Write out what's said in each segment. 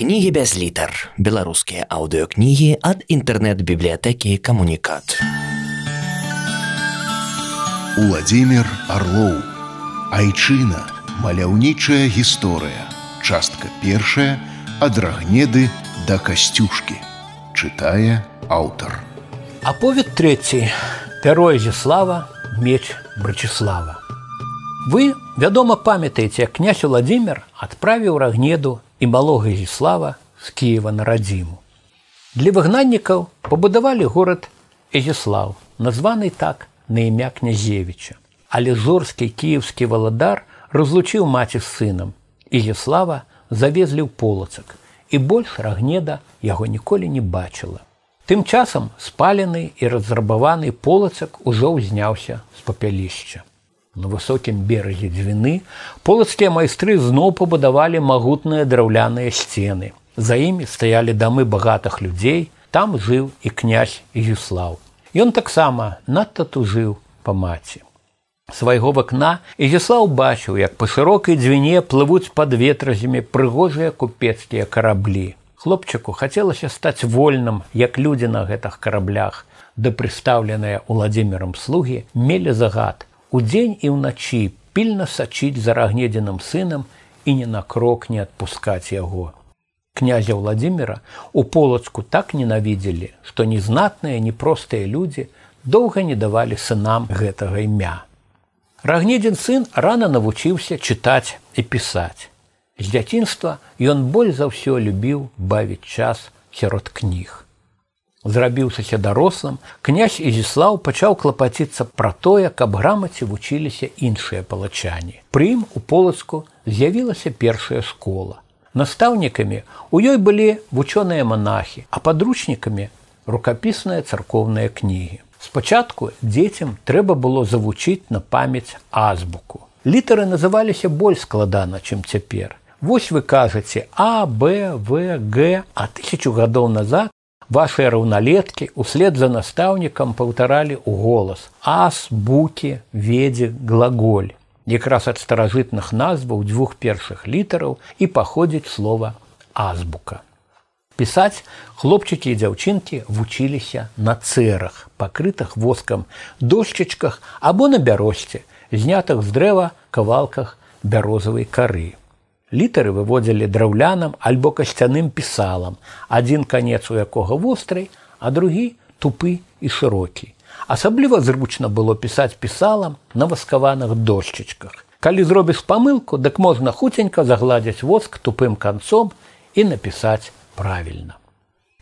кнігі без літар беларускія аўдыокнігі ад інтэрнэт-бібліятэкі камунікат Уладзімир орлоў айчына. Маляўнічая гісторыя. Частка першая. Ад рагнеды да касцюшкі. Чытае аўтар. Аповед трэці. Пяро Зіслава меч брачыслава Вы вядома памятаеце князь владимир адправіў рагнеду і малога Зіслава з Киева на радзіму Для выгнаннікаў пабудавалі горад Эзіслав названы так на імя князевіча але зорскі кіеўскі валадар разлучыў маці з сынам Ізяслава завезлі ў полацак і больш рагнеда яго ніколі не бачыла. Тым часам спалены і разрабаваны полацак ужо ўзняўся з папялішча. На высокім беразе дзвіны полацкія майстры зноў пабудавалі магутныя драўляныя сцены. За імі стаялі дамы багатых людзей, там жыў і князь Ізюслаў. Ён таксама надта тужыў па маці свайго вакна Ізіслаў бачыў, як па шырокай дзвіне плывуць пад ветразямі прыгожыя купецкія караблі. Хлопчыку хацелася стаць вольным, як людзі на гэтых караблях, да прыстаўленыя ўладзімірам слугі мелі загад. Удзень і ўначы пільна сачыць за рагнедзеным сынам і не на крок не адпускаць яго. Князя Владдзіміра у полацку так ненавідзелі, што незнатныя непростыя людзі доўга не давалі сынам гэтага імя. Рагнедзін сын рана навучыўся чытаць і пісаць. З дзяцінства ён боль за ўсё любіў бавіць час сярод кніг. Зрабіўшыся дарослым, князь Ізіслаў пачаў клапаціцца пра тое, каб грамаце вучыліся іншыя палачані. Пры ім у полацку з'явілася першая школа. Настаўнікамі у ёй былі вучоныя манахі, а падручнікамі рукапісныя царкоўныя кнігі. Спачатку дзецям трэба было завучыць на памяць азбуку. Літары называліся больш складана, чым цяпер. Вось вы кажаце А, Б, В, Г, а тысячу гадоў назад вашыя раўналеткі услед за настаўнікам паўтаралі ў голас: Ас, букі, ведзе, глаголь. Якраз ад старажытных назваў дзвюх першых літараў і паходзіць слова азбука. Пісаць хлопчыкі і дзяўчынкі вучыліся на цэрах, пакрытых воскам, дошчачках або на бяросце, знятых з дрэва кавалках бярозавай кары. Літары выводзілі драўлянам альбо касцяным пісалам, адзін канец у якога вострый, а другі тупы і шырокі. Асабліва зручна было пісаць пісалам на васкаваных дошчачках. Калі зробіш памылку, дык можна хуценька загладзіць воск тупым канцом і напісаць правільна.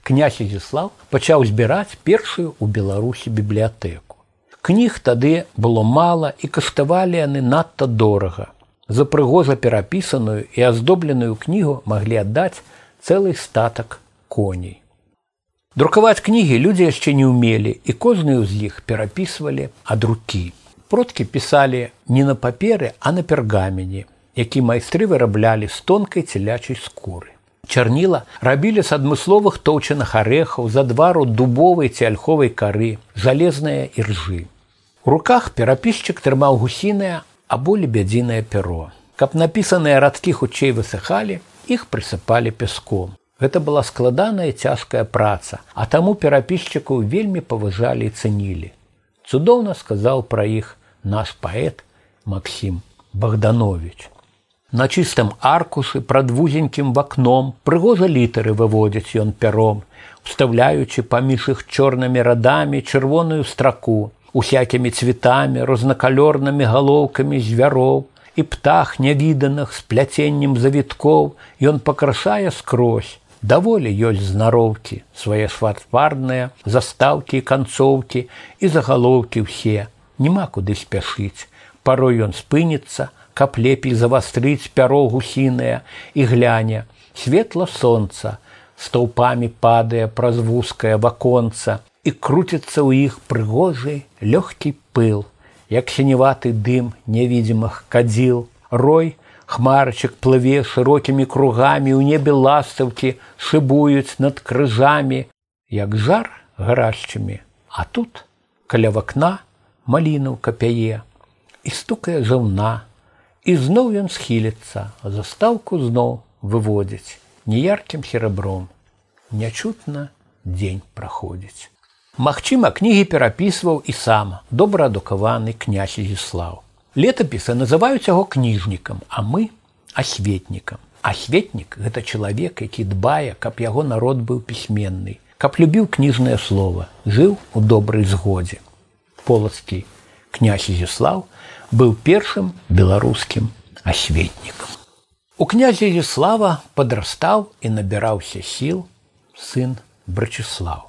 Князь Ізіслав пачаў збіраць першую ў Беларусі бібліятэку. Кніг тады было мала і каштавалі яны надта дорага. За прыгожа перапісаную і аздобленую кнігу маглі аддаць цэлы статак коней. Друкаваць кнігі людзі яшчэ не ўмелі і кожную з іх перапісвалі ад рукі. Продкі пісалі не на паперы, а на пергамені, які майстры выраблялі з тонкай целячай скуры. Чарніла рабілі з адмысловых тоўчаных арэхаў за двару дубовай ці альховай кары, жалезныя іржы. У руках перапісчык трымаў гусінае або лебядзінае перо. Каб напісаныя радкі хутчэй высыхалі, іх прысыпалі пяском. Гэта была складаная цяжкая праца, а таму перапісчыкаў вельмі паважалі і цэнілі. Цудоўна сказаў пра іх наш паэт Максім Богданович. На чыстым аркушы прад вузенькім вакном прыгожа літары выводзяць ён пяром, устаўляючы паміж іх чорнымі радамі чырвоную страку, усякімі цветамі, рознакалёрнымі галоўкамі звяроў і птах нявіданых з пляценнем завіткоў ён пакрашае скрозь. Даволі ёсць знароўкі, свае шватварныя, застаўкі і канцоўкі і загалоўкі ўсе, няма куды спяшыць. Парой ён спыніцца, каб лепей завастрыць пяро гусінае і гляне светла сонца стаўпамі падае праз вузкае ваконца і круціцца ў іх прыгожы лёгкі пыл як сіневаты дым невідзімых кадзіл рой хмарачык плыве шырокімі кругамі ў небе ластаўкі шыбуюць над крыжамі як жар гарачымі а тут каля вакна маліну капяе і стукае жаўна і зноў ён схіліцца, а застаўку зноў выводзіць неяркім серабром. Нячутна дзень праходзіць. Магчыма, кнігі перапісваў і сам добраадукаваны князь Ізіслаў. Летапісы называюць яго кніжнікам, а мы асветнікам. Асветнік гэта чалавек, які дбае, каб яго народ быў пісьменны, каб любіў кніжнае слово, жыў у добрай згодзе. Полацкі князь Ізіслаў быў першым беларускім асветнікам. У князя Ізіслава падрастаў і набіраўся сіл сын Брачыслаў.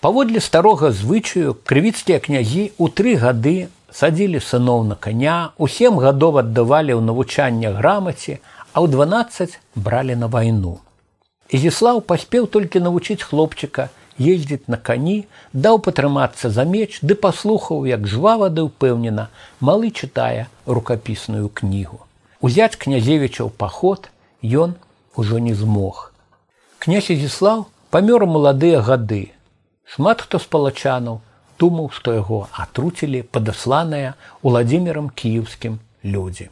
Паводле старога звычаю крывіцкія князі ў тры гады садзілі сыноў на коня, у сем гадоў аддавалі ў навучанне грамаці, а ў 12 бралі на вайну. Ізіслаў паспеў толькі навучыць хлопчыка ездзіць на кані, даў патрымацца за меч, ды паслухаў, як жвава ды ўпэўнена, малы чытае рукапісную кнігу. Узяць князевіча ў паход ён ужо не змог. Князь Ізіслаў памёр маладыя гады. Шмат хто з палачанаў думаў, што яго атруцілі падасланыя уладзімерам кіеўскім людзі.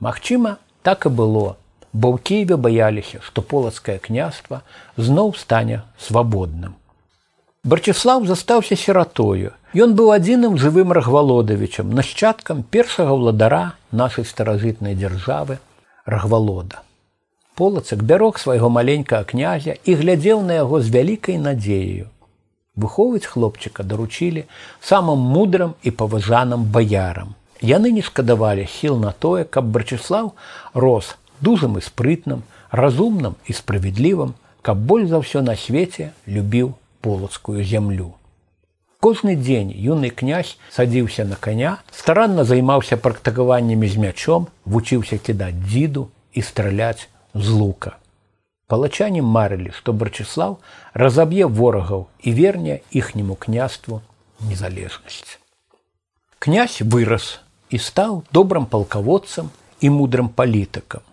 Магчыма, так і было, бо ў Киеве баяліся, што полацкае княства зноў стане свабодным. Барчыслав застаўся сіратою. Ён быў адзіным жывым рагвалодавічам, нашчадкам першага ўладара нашай старажытнай дзяржавы рагвалода. Полацак бярог свайго маленькага князя і глядзеў на яго з вялікай надзеяю. Выхоўваць хлопчыка даручілі самым мудрым і паважаным баярам. Яны не шкадавалі сіл на тое, каб Барчыслав рос дужым і спрытным, разумным і справядлівым, каб боль за ўсё на свеце любіў полацкую зямлю. Кожны дзень юны князь садзіўся на коня, старанна займаўся практыкаваннямі з мячом, вучыўся кідаць дзіду і страляць з лука. Палачане марылі, што Брачыслав разаб'е ворагаў і верне іхняму княству незалежнасць. Князь вырас і стаў добрым палкаводцам і мудрым палітыкам.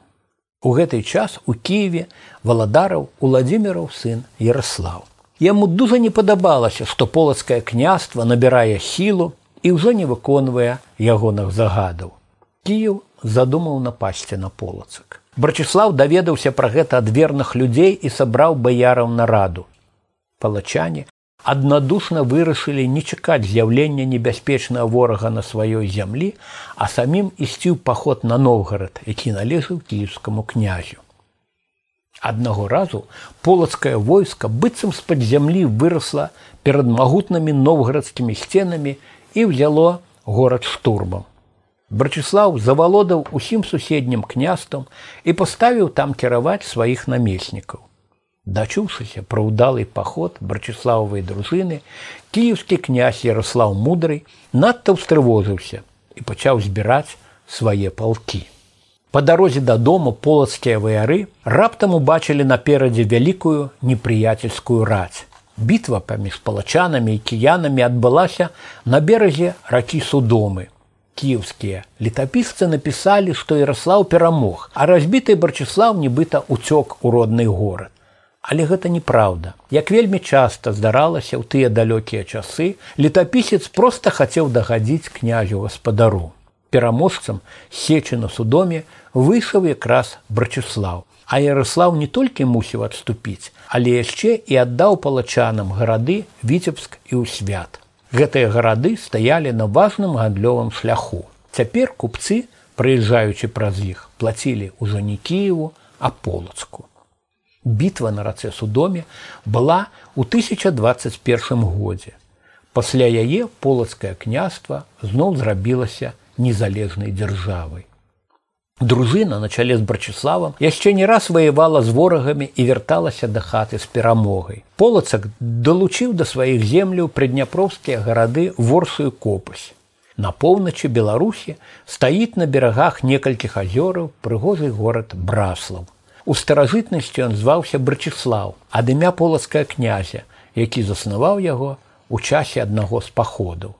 У гэты час у Киеве валадараў уладзіміраў сын Ярослав. Яму дужа не падабалася, што полацкае княства набірае сілу і ўжо не выконвае ягоных загадаў. Кіев задумаў напасці на полацак. Брачыслав даведаўся пра гэта ад верных людзей і сабраў баяраў на раду. Палачане аднадушна вырашылі не чакаць з'яўлення небяспечнага ворага на сваёй зямлі, а самім ісці ў паход на Новгарад, які належыў кіевскаму князю. Аднаго разу полацкае войска быццам з-пад зямлі вырасла перад магутнымі новгарадскімі сценамі і ўзяло горад штурмам. Брачыслав завалодаў усім суседнім княствам і паставіў там кіраваць сваіх намеснікаў. Дачуўшыся пра ўдалы паход брачыслававай дружыны, кіеўскі князь Ярослаў мудрый надта ўстрывожыўся і пачаў збіраць свае палкі. Па дарозе дадому полацкія ваяры раптам убачылі наперадзе вялікую непрыяцельскую раць. Бітва паміж палачанамі і кіянамі адбылася на беразе ракі судомы. Кіеўскія летапісцы напісалі, што Ярослаў перамог, а разбіты барчыслав нібыта уцёк у родны горад. Але гэта неправда. Як вельмі часта здаралася ў тыя далёкія часы, летапісец проста хацеў дагадзіць князю гаспадару. Пераможцам сечы на судоме выйшаў якраз брачыслав. А Ярослав не толькі мусіў адступіць, але яшчэ і аддаў палачанам гарады віцебск і ў свят. Гэтыя гарады стаялі на важным гандлёвым шляху. Цяпер купцы, прыязджаючы праз іх, плацілі ўжо не кіеву, а полацку. Бітва на рацэ судоме была ў 1021 годзе. Пасля яе полацкае княства зноў зрабілася незалежнай дзяржавай. Дружына на чале з брачыславам яшчэ не раз ваявала з ворагамі і вярталася да хаты з перамогай. Полацак далучыў да сваіх земляў прыдняпровскія гарады ворсую копасць. На поўначы Беларусі стаіць на берагах некалькіх азёраў прыгожы горад Браслаў. У старажытнасці ён зваўся Брачыслаў, ад імя полацкая князя, які заснаваў яго у часе аднаго з паходаў.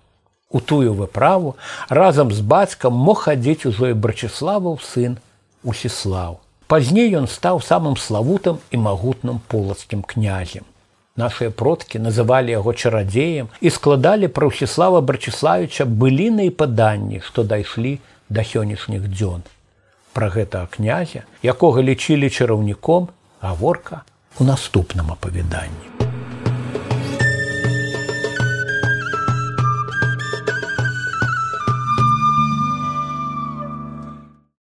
У тую выправу разам з бацькам мог хадзіць ужо і Брачыславаў сын Усіслаў. Пазней ён стаў самым славутым і магутным полацкім князем. Нашыя продкі называлі яго чарадзеем і складалі пра ўсіслава Брачыславіча быліны і паданні, што дайшлі да сённяшніх дзён. Пра гэтага князя, якога лічылі чараўніком, гаворка у наступным апавяданні.